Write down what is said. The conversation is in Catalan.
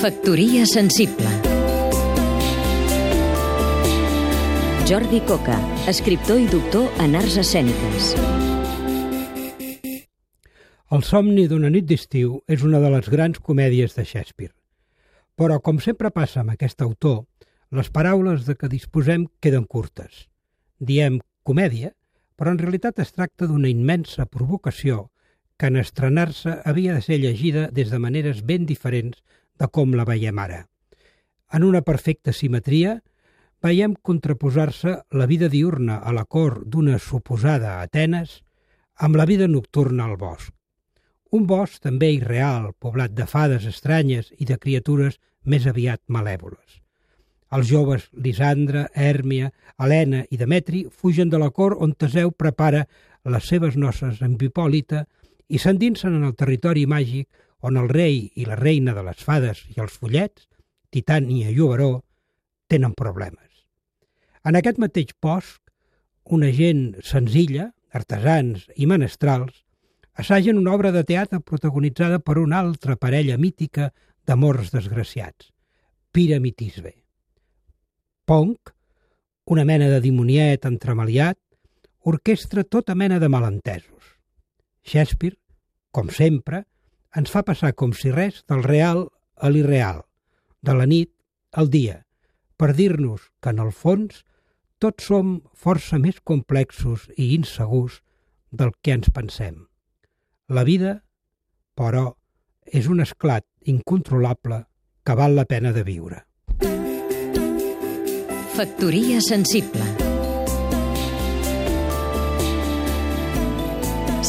Factoria sensible Jordi Coca, escriptor i doctor en arts escèniques. El somni d'una nit d'estiu és una de les grans comèdies de Shakespeare. Però, com sempre passa amb aquest autor, les paraules de què disposem queden curtes. Diem comèdia, però en realitat es tracta d'una immensa provocació que en estrenar-se havia de ser llegida des de maneres ben diferents de com la veiem ara. En una perfecta simetria, veiem contraposar-se la vida diurna a la cor d'una suposada Atenes amb la vida nocturna al bosc. Un bosc també irreal, poblat de fades estranyes i de criatures més aviat malèvoles. Els joves Lisandra, Hèrmia, Helena i Demetri fugen de la cor on Teseu prepara les seves noces amb Hipòlita i s'endinsen en el territori màgic on el rei i la reina de les fades i els follets, Titània i Oberó, tenen problemes. En aquest mateix bosc, una gent senzilla, artesans i menestrals, assagen una obra de teatre protagonitzada per una altra parella mítica d'amors desgraciats, Piramitisbe. Ponc, una mena de dimoniet entremaliat, orquestra tota mena de malentesos. Shakespeare, com sempre, ens fa passar com si res del real a l'irreal, de la nit al dia, per dir-nos que, en el fons, tots som força més complexos i insegurs del que ens pensem. La vida, però, és un esclat incontrolable que val la pena de viure. Factoria sensible